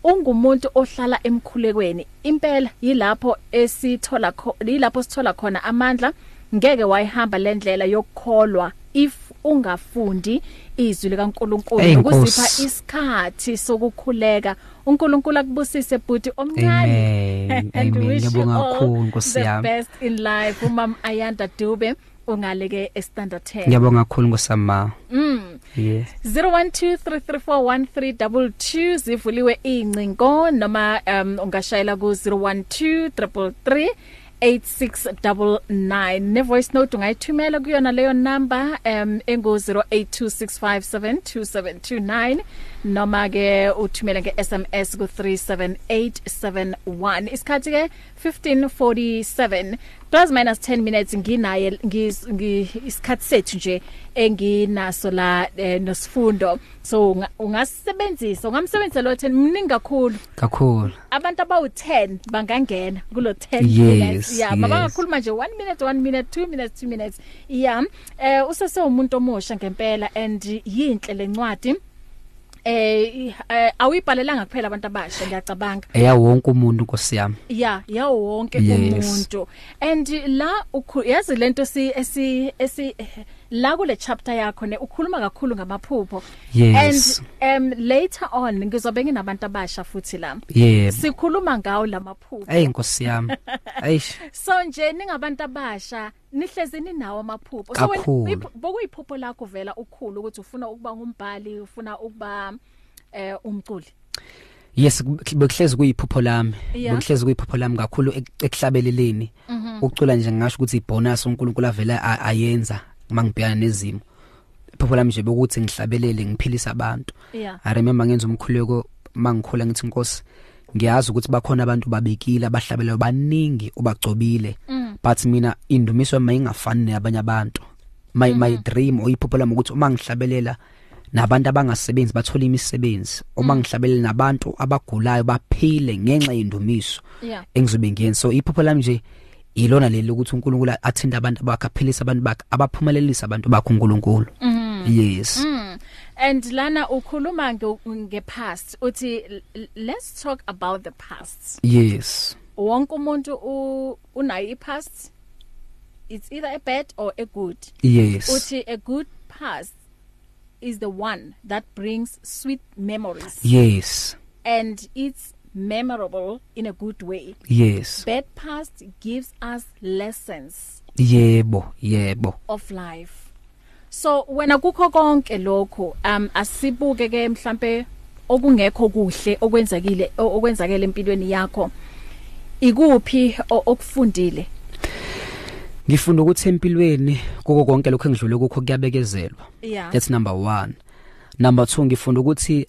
ungumuntu ohlala emkhulekweni. Impela yilapho esithola yilapho sithola khona amandla. Ngeke wayihamba lendlela yokukholwa if ungafundi izwi likaNkuluNkulu Hey, ukuzipha Nkosi. isikhathi sokukhuleka. uNkulunkulu akubusise bhuti omncane. Amen, and amen. wish you Ngiyabonga all kakhulu, Nkosi the yami. best in life. Umam Ayanda Dube ungaleke e standard 10 ngiyabonga kakhulu ngosama mm. Yes. 0123341322 zivuliwe incingo noma um ungashayela ku 012333 8699 ne voice note ungayithumela kuyona leyo number um engo 0826572729 noma ke uthumele nge SMS ku 37871 isikhathi ke 1547 plus minus 10 minutes nginaye ngis- ngi- isikhathi sethu nje enginaso la eh, nosifundo so unga- ungasebenzisa ungamsebenzisa lo 10 mningi kakhulu. Kakhulu. Abantu abawu10 bangangena kulo 10 Yes, minutes. Yeah yes. mabangakhuluma nje 1 minute 1 minute 2 minutes 2 minutes. Yeah eh usase umuntu omusha ngempela and yinhle lencwadi eh eh, awuyibhalelanga kuphela abantu abasha ngiyacabanga. Eya wonke umuntu nkosi yami. Yeah yawo wonke Yes. umuntu. And la ukhu yazi lento si esi esi la kule chapter yakho ne ukhuluma kakhulu ngamaphupho. Yes. and um later on ngizobe nginabantu abasha futhi la. Yebo sikhuluma ngawo lamaphupho hey nkosi yami. Eish. So nje ningabantu abasha nihlezi ninawo amaphupho. So Kakhulu. wena iphu- bokuyiphupho lakho vela ukukhulu ukuthi ufuna ukuba ngumbhali ufuna ukuba eh umculi. Yes bekuhlezi kuyiphupho lami. Yeah. bekuhlezi kuyiphupho lami kakhulu ek- ekuhlabeleleni. Mhm. ukucula nje ngisho ukuthi ibonus uNkulunkulu avela a- ayenza. Mangibhekana nezimo. Iphupho lami nje bokuthi ngihlabelele ngiphilise abantu. Yeah. I remember ngenza umkhuleko mangikhula ngithi inkosi ngiyazi ukuthi bakhona abantu babekile abahlabelayo baningi ubagcobile. Mm. but mina indumiso yami ingafani nabanye abantu. My Mhm. my dream oyiphupho lami ukuthi uma ngihlabelela nabantu abangasebenzi bathola imisebenzi. Uma Mm. ngihlabelela nabantu abagulayo baphile ngenxa yendumiso yeah. engizobe ngiyenza so iphupho lami nje ilona leli ukuthi uNkulunkulu athinta abantu bakhe aphilise abantu bakhe abaphumelelisa abantu bakhe uNkulunkulu Mhm. yes Mm. And lana ukhuluma nge nge past uthi l- l- let's talk about the past. yes Wonke umuntu u- unayo ipast. It's either a bad or a good. yes Uthi a good past is the one that brings sweet memories yes and it's memorable in a good way. yes Bad past gives us lessons yebo yebo of life. So wena kukho konke lokho um asibuke ke mhlambe okungekho kuhle okwenzakile okwenzakele empilweni yakho. Ikuphi okufundile? ngifunda ukuthi empilweni koko konke lokho engidlule kukho kuyabekezelwa Yeah. that's number 1 number 2 ngifunda ukuthi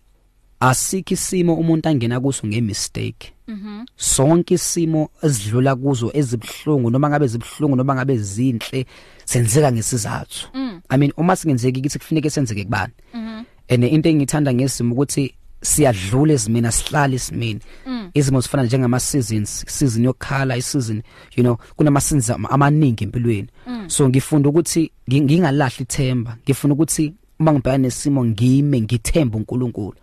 asikho isimo umuntu angena kuso ngemistake. Mhm. Sonke isimo esidlula kuzo ezibhlungu noma ngabe zibhlungu noma ngabe zinhle senzeka ngesizathu. I mean uma singenzeki kithi kufanele senzeke kubani. Mhm. And into engithanda ngesimo ukuthi siyadlula ezimini asihlali isimini izimo zifana njengama seasons season yokukhala isizini you know kunama seasons amaningi empilweni. So ngifunda ukuthi ngingalahli ithemba. Ngifuna ukuthi uma ngibhekana nesimo ngime ngithemba uNkulunkulu.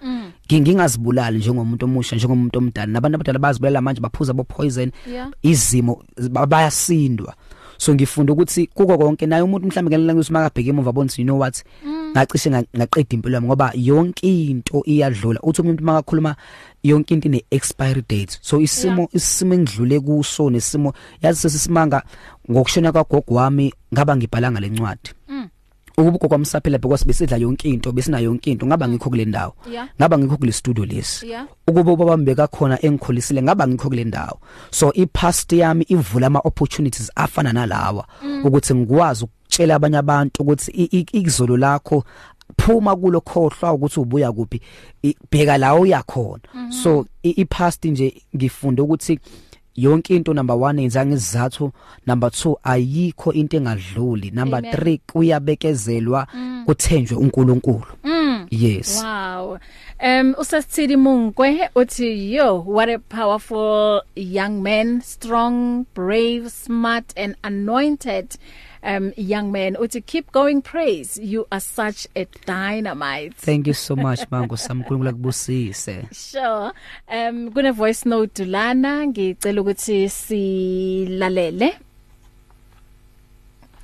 Ngingazibulali njengomuntu omusha njengomuntu omdala. Nabantu abadala bazibulala manje baphuza bo poison Yeah. izimo bayasindwa. So ngifunda ukuthi kuko konke naye umuntu mhlambe ngelela ukuthi makabheke emuva bonke you know what? Ngacishe nga- ngaqeda impilo yami ngoba yonke into iyadlula. Uthi umuntu makakhuluma yonke into ine expiry date. So isimo isimo engidlule kuso nesimo yazi sesisimanga ngokushona kwagogo wami ngaba ngibhalanga lencwadi ukubuko kwamsaphela because besidla yonke into besina yonke into ngaba ngikho kule ndawo? Yeah. ngaba ngikho kule studio lesi? Yeah. ukuba ubaba mbeka khona engikholisile ngaba ngikho kule ndawo? So ipast yami ivula ama opportunities afana nalawa ukuthi ngikwazi ukutshela abanye abantu ukuthi i- i- ikuzolo lakho phuma kulo khohlwa ukuthi ubuya kuphi i- bheka la uyakhona so i- ipast nje ngifunde ukuthi yonke into number 1 yenza ngizathu number 2 ayikho into engadluli. Number Amen. 3 kuyabekezelwa kuthenjwe uNkulunkulu. Yes. Wow. Um usasithili Munkwe uthi yo what a powerful young man. Strong brave smart and anointed. Um young man uthi keep going praise you are such a dynamite. thank you so much mango samkhulunkulu akubusise Sure. Um kune voice note lana ngicela ukuthi silalele.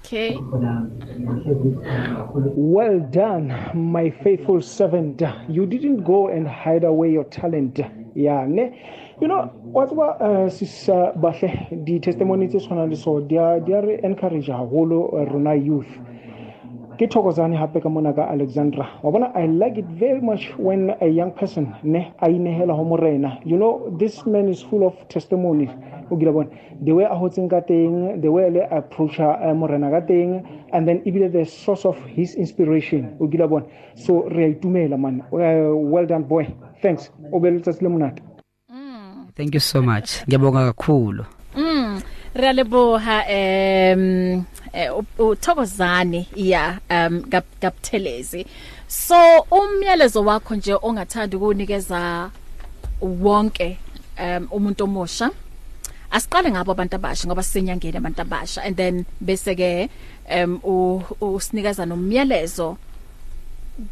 Okay. Well done, my faithful servant. You didn't go and hide away your talent. Yeah, ne? You know, what about uh, bahle di testimony tse tshwanang le so dia dia re encourage haholo uh, rona youth. ke thokozane hape ka mona ka alexandra. Wa bona i like it very much when a young person ne a inehela ho morena. You know this man is full of testimonies o gila bona the way a hotseng ka teng the way le approacha uh, morena ka teng and then ebile the source of his inspiration. O gila bona. So re a itumela man. Uh, well done boy. Thanks. O be le letsatsi le monate. Thank you so much ngiyabonga kakhulu Mm. Re leboha em eh, u- uthokozani yeah um Kap- kapthelezi. So umyalezo wakho nje ongathanda ukunikeza wonke um umuntu omusha. Asiqale ngabo abantu abasha ngoba sisenyangeni abantu abasha and then bese ke um usinikeza nomyalezo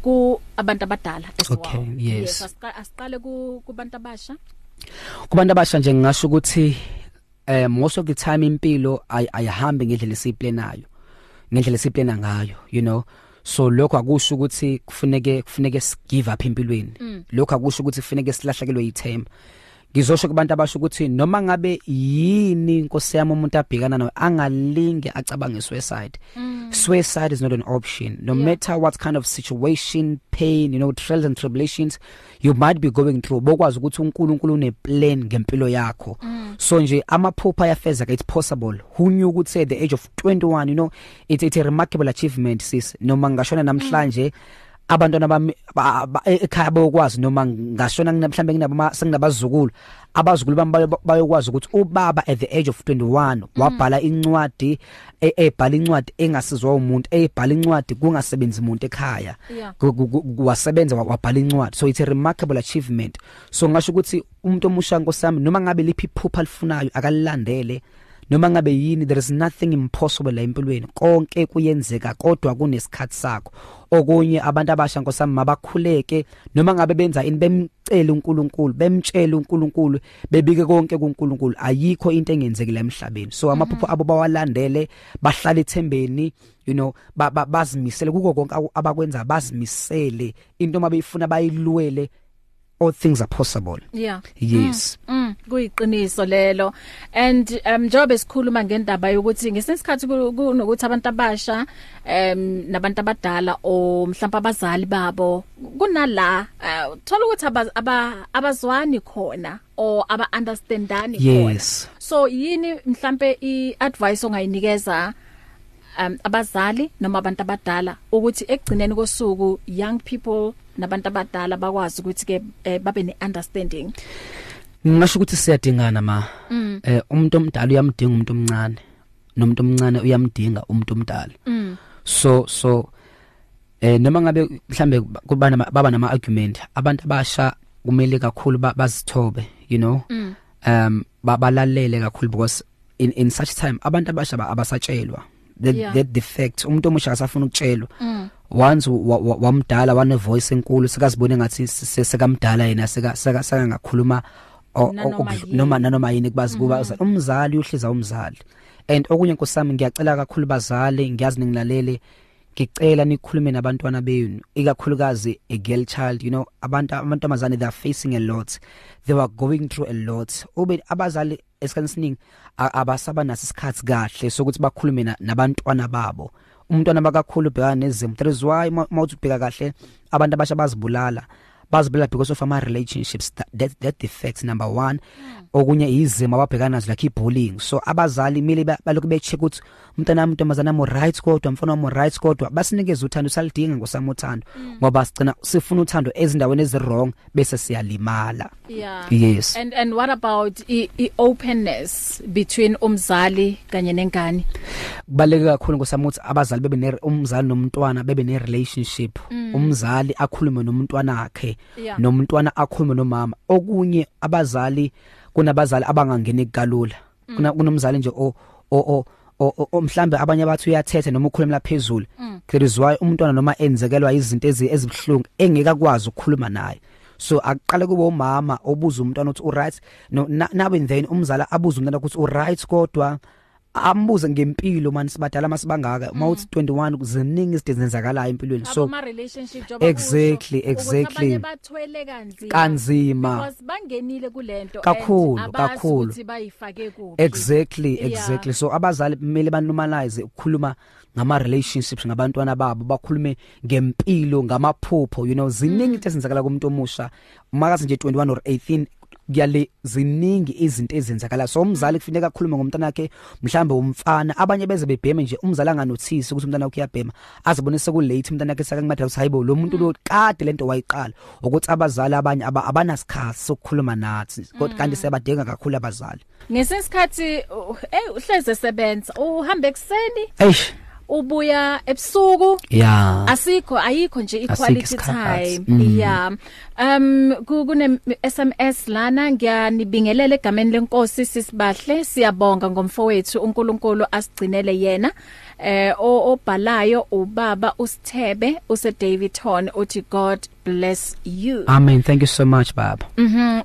ku abantu abadala as Okay, yes. asiqa- asiqale ku kubantu abasha. Kubantu abasha nje ngingasho ukuthi eh most of the time impilo ay- ayihambi ngendlela esiyiplenayo ngendlela esiplena ngayo you know. So lokho akusho ukuthi kufuneke kufuneke give up empilweni. Lokho akusho ukuthi kufuneke silahlekelwe yithemba ngizosho kubantu abasho ukuthi noma ngabe yini inkosi yami umuntu abhekana nayo angalinge acabange suicide. Suicide is not an option. No Yeah. matter what kind of situation pain you know trials and tribulations you might be going through bokwazi ukuthi uNkulunkulu une plan ngempilo yakho. So nje amaphupha ayafezeka it's possible. Who knew ukuthi at the age of 21 you know it's, it's a remarkable achievement sis. Noma ngashona namhlanje abantwana bami ba- ba- e- ekhaya bayokwazi noma ngashona mhlambe nginabo senginabazukululu abazukulu bami bayo- bayokwazi ukuthi ubaba at the age of 21 wabhala incwadi e- ebhala incwadi engasizwa umuntu ebhala incwadi kungasebenzi umuntu ekhaya. Yeah. Ku- ku- ku- wasebenza wa- wabhala incwadi. So it's a remarkable achievement. So ngasho ukuthi umuntu omusha nkosami noma ngabe liphi iphupha lifunayo akalilandele noma ngabe yini there is nothing impossible la empilweni. Konke kuyenzeka kodwa kunesikhathi sakho. Okunye abantu abasha nkosami mabakhuleke noma ngabe benza ini bemcela uNkulunkulu bemtshela uNkulunkulu bebike konke kuNkulunkulu. Ayikho into engenzeki la emhlabeni. So amaphupho abo bawalandele bahlala ethembeni you know ba- ba- bazimisele. Kuko konke aku- abakwenza bazimisele. Into mabeyifuna bayilwele all things are possible Yeah. yes Mm, kuyiqiniso lelo. And um njobe sikhuluma ngendaba yokuthi ngesikhathi kunokuthi abantu abasha um nabantu abadala o mhlawumbe abazali babo kunala uh, thola ukuthi aba- aba- abazwani khona or aba understandani khona. So yini mhlambe iadvice ongayinikeza um abazali noma abantu abadala ukuthi ekugcineni kosuku young people nabantu abadala bakwazi ukuthi ke eh, babe neunderstanding. Ngisho ukuthi siyadingana ma. Eh umuntu omdala uyamdinga umuntu omncane nomuntu omncane uyamdinga umuntu omdala. So so eh noma ngabe mhlambe kuba nama- baba nama argument abantu abasha kumele kakhulu ba- bazithobe you know? Um babalalele kakhulu because in in such time abantu abasha ba- abasatshelwa. That Yeah. that defect umuntu omusha akasafuna ukutshelwa. Once wa- wa- wamdala wane voice enkulu sikazibone ngathi se- sekamdala yena seka seka seka ngakhuluma o- o- Nanoma okudlu- yini. noma nanoma yini kubazi kuba umzali uhliza umzali and okunye nkosami ngiyacela kakhulu bazali ngiyazi ningilalele ngicela nikhulume nabantwana benu ikakhulukazi a girl child you know abantu amantombazane they are facing a lot. They were going through a lot. Ube abazali esikhathini siningi a- abasaba naso isikhathi kahle sokuthi bakhulume na- nabantwana babo. Umntwana bakakhulu ubhekana nezimo that is why mawuthi ubheka kahle abantu abasha bazibulala. Bazibulala because of ama relationships that, that, that defects number 1 okunye izimo ababhekana nazo like ibullying. So abazali mili balokhu becheck ukuthi umntana wami ntombazana wami right kodwa mfana wami right kodwa basinikeze uthando salidinga ngosami uthando. Ngoba sigcina sifuna uthando ezindaweni ezirong bese siyalimala. Yeah. Yes. And and what about i, i openness between umzali kanye nengane? Kubaleke kakhulu ngosami ukuthi abazali bebe ne umzali nomntwana bebe ne relationship umzali akhulume nomntwana wakhe Yeah. nomntwana akhulume nomama. Okunye abazali kunabazali abangangeni kalula. Kuna kunomzali nje o o o o mhlambe abanye abathi uyathetha noma ukhulumela phezulu that is why umntwana noma enzekelwa izinto ezi ezibhlungu engeke akwazi ukukhuluma naye. So aqale kube umama obuza umntwana ukuthi u right no na- nawe then umzala abuza umntwana ukuthi u right kodwa? Ambuze ngempilo manje sibadala masibangaka. Mawuthi 21 ziningi izinto ezenzakalayo empilweni. Abo so ma relationship joba Exactly, kusho, ukuthi exactly. abanye bathwele kanzima. Kanzima. Because bangenile kulento Kakhulu, and abazi kakhulu. ukuthi bayifake kuphi. Exactly Yeah. exactly. So abazali kumele banormalize ukukhuluma ngama relationships ngabantwana babo bakhulume ngempilo ngamaphupho you know. Ziningi izinto ezenzakala kumuntu omusha. Makazi nje 21 or 18 kuyale ziningi izinto ezenzakala. So umzali kufanele akhulume ngomntana wakhe mhlambe umfana. Abanye beze bebheme nje umzali anganothisi ukuthi umntana wakhe uyabhema. Azibone seku late umntana wakhe sakakumatha ukuthi hayibo lo muntu lo kade lento wayiqala. Ukuthi abazali abanye aba- abanasikhathi sokukhuluma nathi. Kodwa kanti siyabadinga kakhulu abazali. Ngesikhathi uh, hey uhleze sebenza uhamba ekseni eish. Ubuya ebusuku. Yeah asikho ayikho nje equality time. Mm. yeah um ku- kune SMS lana ngiyanibingelela egameni lenkosi sisibahle. Siyabonga ngomfowethu uNkulunkulu asigcinele yena eh obhalayo ubaba usithebe use Davidton uthi God bless you. Amen. Thank you so much baba. Mhm.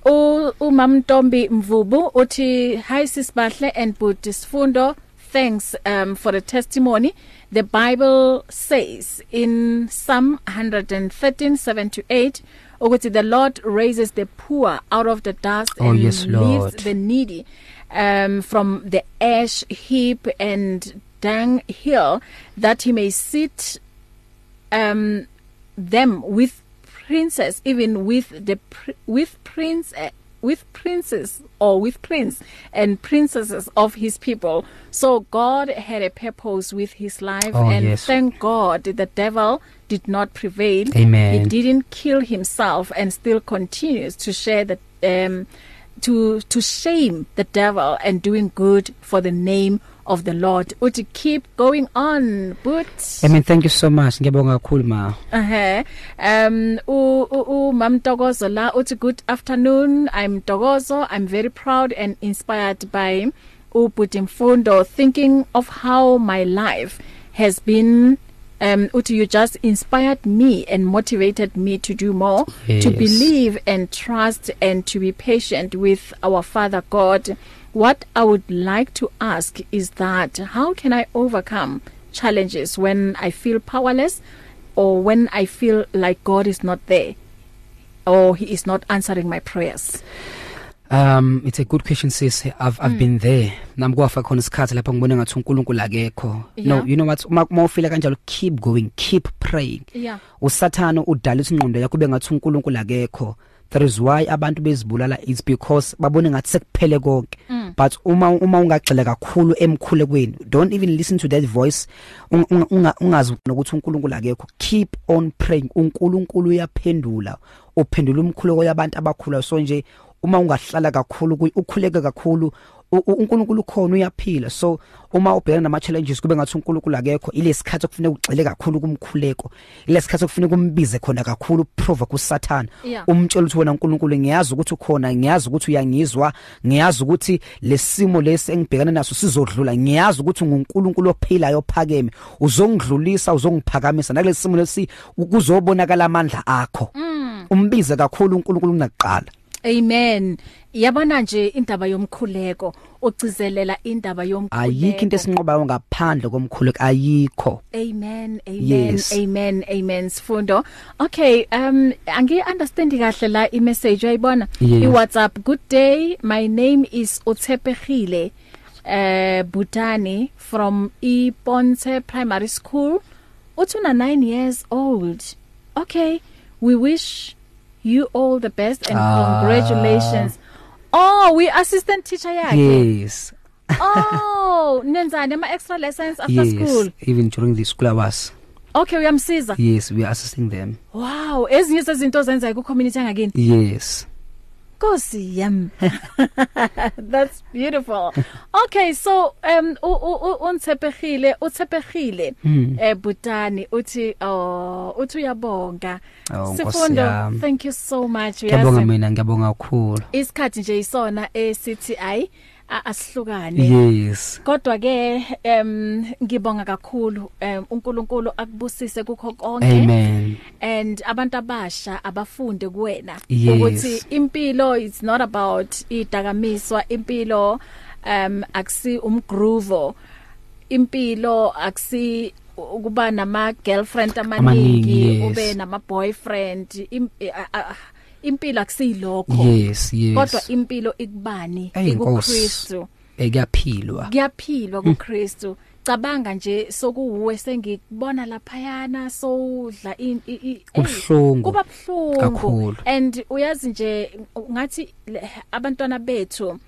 Umamntombi Mvubu uthi hi sisibahle and Buddha Sifundo. Thanks um for the testimony. The bible says in psalm 113:7 to 8 ukuthi the lord raises the poor out of the dust Oh, and yes, lifts the needy um from the ash heap and dung hill that he may sit um them with princess even with the with prince with princes or with prince and princesses of his people so god had a purpose with his life Oh, and yes. thank god the devil did not prevail Amen. he didn't kill himself and still continues to share the um to to shame the devil and doing good for the name of the lord uthi keep going on but amen thank you so much ngiyabonga kakhulu ma Uh-huh. Um u u Mam Togozo la uthi good afternoon. I'm Togozo. I'm very proud and inspired by uButimfundo thinking of how my life has been um uthi you just inspired me and motivated me to do more Yes. to believe and trust and to be patient with our Father God. What I would like to ask is that how can I overcome challenges when I feel powerless or when I feel like God is not there or he is not answering my prayers. um it's a good question sis i've i've mm. been there nami kwafa khona isikhathi lapho ngibone ngathi uNkulunkulu akekho no Yeah. you know what uma ufila kanjalo keep going keep praying Yeah. usathana udalisa ingqondo yakho kube ngathi uNkulunkulu akekho that is why abantu bezibulala is because babone ngathi sekuphele konke. But uma uma ungagxile kakhulu emkhulekweni don't even listen to that voice. Ungazi nokuthi uNkulunkulu akekho. Keep on praying. uNkulunkulu uyaphendula. Uphendula umkhuleko yabantu abakhula so nje uma ungahlala kakhulu ukhuleke kakhulu uNkulunkulu khona uyaphila. So uma ubhekana nama challenges kube ngathi uNkulunkulu akekho ilesikhathi okufanele ugxile kakhulu kumkhuleko ilesikhathi okufanele kumbize khona kakhulu prova kuSathana Yeah. umtshela ukuthi wena uNkulunkulu ngiyazi ukuthi ukhona ngiyazi ukuthi uyangizwa ngiyazi ukuthi lesimo lesi engibhekana naso sizodlula ngiyazi ukuthi nguNkulunkulu ophilayo ophakeme uzongidlulisa uzongiphakamisa. Nakulesi simo lesi kuzobonakala amandla akho. Umbize kakhulu uNkulunkulu kunaqala Amen. Yabona nje indaba yomkhuleko ugcizelela indaba yomkhuleko. ayikho into esinqobayo ngaphandle komkhuleko ayikho Amen. Amen. Yes. Amen. Amen. Sifundo. Okay, um angi understand kahle la i message uyayibona? Yes. I WhatsApp. Good day. My name is Otsepegile uh Butani from Iponte Primary School. Utuna 9 years old. Okay. We wish you all the best and Ah. congratulations. Oh, we assistant teacher yakhe. yes Oh, nenzani ama extra lessons after yes school? even during the school hours Okay, uyamsiza. yes we are assisting them Wow, ezinye sezinto zenzayo ku community yangakini. yes Nkosi yam. That's beautiful. Okay, so um u- u- u- uNtsepegile, uTsepegile Hmm. eh Butani uthi oh uthi uyabonga. Oh, Nkosi Sifundo, yami. thank you so much. ngiyabonga Uyazi, mina ngiyabonga kakhulu Isikhathi nje isona eCTI asihlukane. yes. Kodwa ke em ngibonga kakhulu em uNkulunkulu akubusise kukho konke. amen. And abantu abasha abafunde kuwena. Ukuthi impilo it's not about idakamiswa impilo um akusi umgroove impilo akusi ukuba nama girlfriend amaningi ube nama boyfriend impilo akusilokho. Yes yes. Kodwa impilo ikubani? Ey, Nkosi. ikuKristu ekuyaphilwa kuyaphilwa. kuKristu. Cabanga nje sokuwe sengikubona laphayana sowudla in i- i- ey, Kubuhlungu. kuba buhlungu. Kakhulu. and uyazi nje ngathi le- abantwana bethu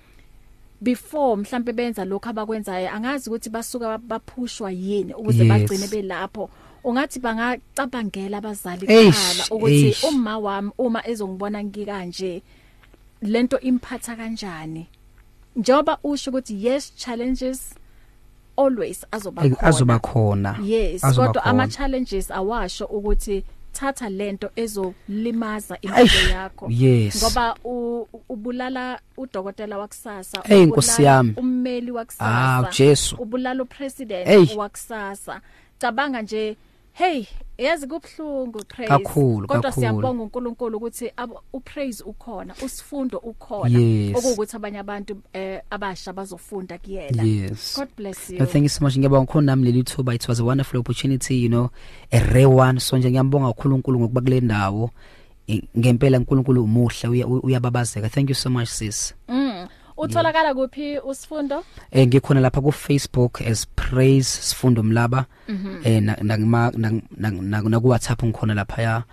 before mhlambe benza lokho abakwenzayo angazi ukuthi basuka baphushwa yini ukuze Yes. bagcine belapho. Ungathi bangacabangela abazali Eish, kuqala ukuthi eish. uma wami uma ezongibona ngikanje lento imphatha kanjani njoba usho ukuthi yes challenges always azoba Ey, khona azoba khona yes Azoba kodwa khona. ama challenges awasho ukuthi thatha lento ezolimaza impilo Eish, yakho yes. ngoba u- ubulala udokotela wakusasa Ey, ubulala Nkosi yami. ummeli wakusasa Ah, Jesu. ubulala upresident Ey. wakusasa cabanga nje hey yazi kubhlungu praise. Kakhulu, kodwa kakhulu. siyabonga uNkulunkulu ukuthi abo- upraise ukhona usifundo ukhona. Yes. okuwukuthi abanye abantu eh, abasha bazofunda kuyena. Yes. God bless you. No, thank you so much. Ngiyabonga khona nami leli thuba. It was a wonderful opportunity you know a rare one. So nje ngiyambonga kakhulu uNkulunkulu ngokuba kule ndawo. I- ngempela uNkulunkulu umuhle uya- uyababazeka thank you so much sis. Mm. Utholakala kuphi usifundo? eh ngikhona lapha ku Facebook as Praise Sifundo Mlaba eh na na na- na na ku WhatsApp ngikhona lapha ya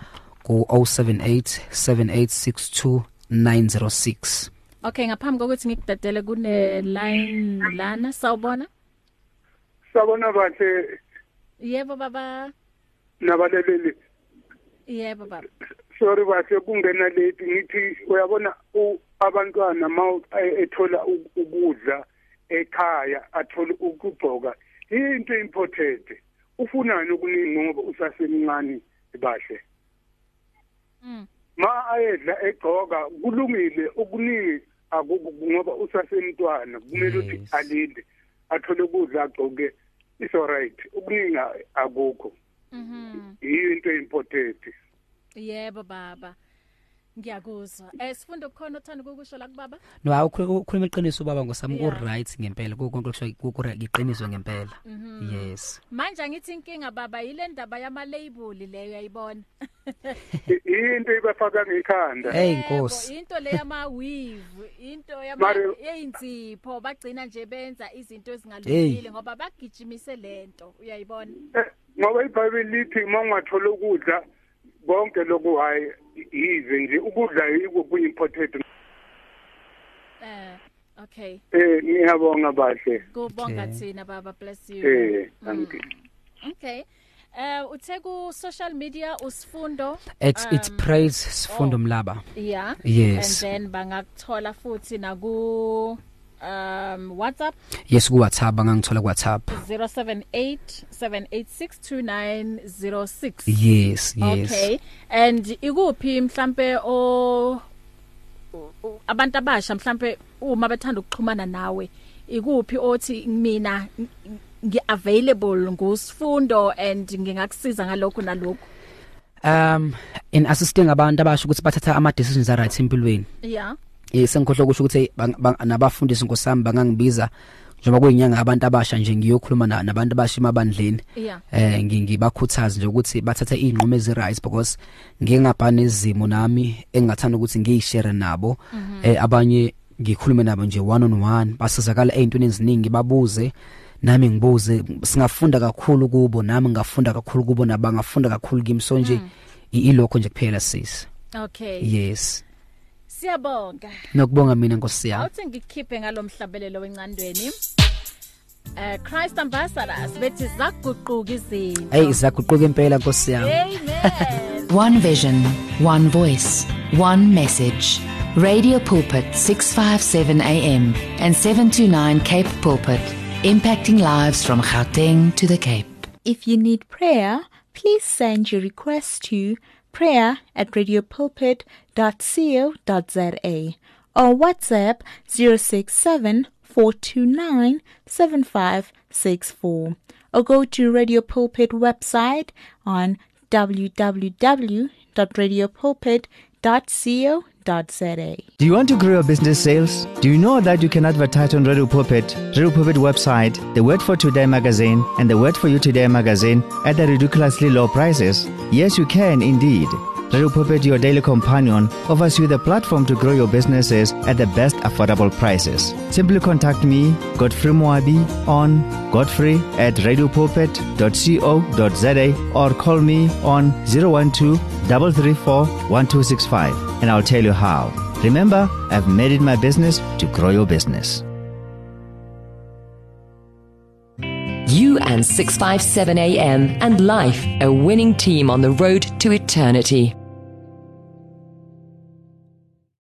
ku 078 7862 906 Okay, ngaphambi kokuthi ngikudedele kune line lana sawubona? sabona bahle Yebo baba. nabaleleli Yebo baba. sorry bahle kungena late ngithi uyabona u- abantwana ma ethola u- ukudla ekhaya athola ukugcoka into important ufunani okuningi ngoba usasemncane bahle Mm. ma ayedla egcoka kulungile okuningi ngoba usasemntwana kumele ukuthi alinde athole ukudla agcoke is alright okuningi akukho Mhm. yiyo into important Yebo baba. Ngiyakuzwa. Eh sifundo kukhona uthanda ukusho la kubaba? no awukhuluma iqiniso baba ngosami ku Yeah. right ngempela konke kusho ku iqiniso ngempela yes Manje angithi inkinga baba yile ndaba yama label leyo yayibona. I- into ibafaka ngekhanda Hey Yebo, Nkosi Into leyama weave, into yama Mari- einzipho bagcina nje benza izinto ezingalungile ngoba bagijimise lento, uyayibona? Eh, ngoba ibhayibheli lithi uma ungathola ukudla konke lokhu hayi yize nje ukudla yiko kuyi-important Eh Okay. eh ngiyabonga bahle Kubonga thina baba bless you. eh thank you Okay. Eh uthe ku social media usifundo it's it's um, praise sifundo oh. mlaba yeah Yes. and then bangakuthola futhi na ku um WhatsApp? Yes ku WhatsApp angangithola ku WhatsApp 0787862906 yes yes. Okay. And ikuphi mhlambe o abantu abasha mhlambe uma bethanda ukuxhumana nawe ikuphi othi mina ngiavailable ngusifundo and ngingakusiza ngalokho nalokho um in assisting abantu abasho ukuthi bathatha ama decisions right empilweni. Yeah. Eh sengikhohlwa kusho ukuthi bang- bang- nabafundisi nkosami bangangibiza njengoba kuyinyanga abantu abasha nje ngiyokhuluma na- nabantu abasha emabandleni. Yeah. Eh ngi- ngibakhuthaza nje ukuthi bathathe inqomo ezi right because ngingabhana izimo nami engathanda ukuthi ngiyishare nabo. Eh abanye ngikhulume nabo nje one on one basizakala ezintweni eziningi babuze nami ngibuze singafunda kakhulu kubo nami ngafunda kakhulu kubo nabangafunda kakhulu kimi. So nje i- ilokho nje kuphela sis. Okay. Yes. Siyabonga. Nokubonga mina nkosi yami. Awuthi ngikhiphe ngalomhlabelelo wencandweni. Eh Christ ambassadors bethi zaguquka izinto. Hey zaguquka impela nkosi yami. Amen. One vision, one voice, one message. Radio Pulpit 657 AM and 729 Cape Pulpit, impacting lives from Gauteng to the Cape. If you need prayer, please send your request to prayer radiopulpit.co.za or WhatsApp 067 429 7564 or go to Radio Pulpit website on www.radiopulpit.co.za. Do you want to grow your business sales? Do you know that you can advertise on Radio Pulpit, Radio Pulpit website, the Word for Today magazine, and the Word for You Today magazine at the ridiculously low prices? Yes, you can indeed. Radio Pulpit, your daily companion, offers you the platform to grow your businesses at the best affordable prices. Simply contact me, Godfrey Moabi, on godfrey at radiopulpit.co.za or call me on 012 334 1265 and I'll tell you how. Remember, I've made it my business to grow your business. You and 657 AM and life, a winning team on the road to eternity.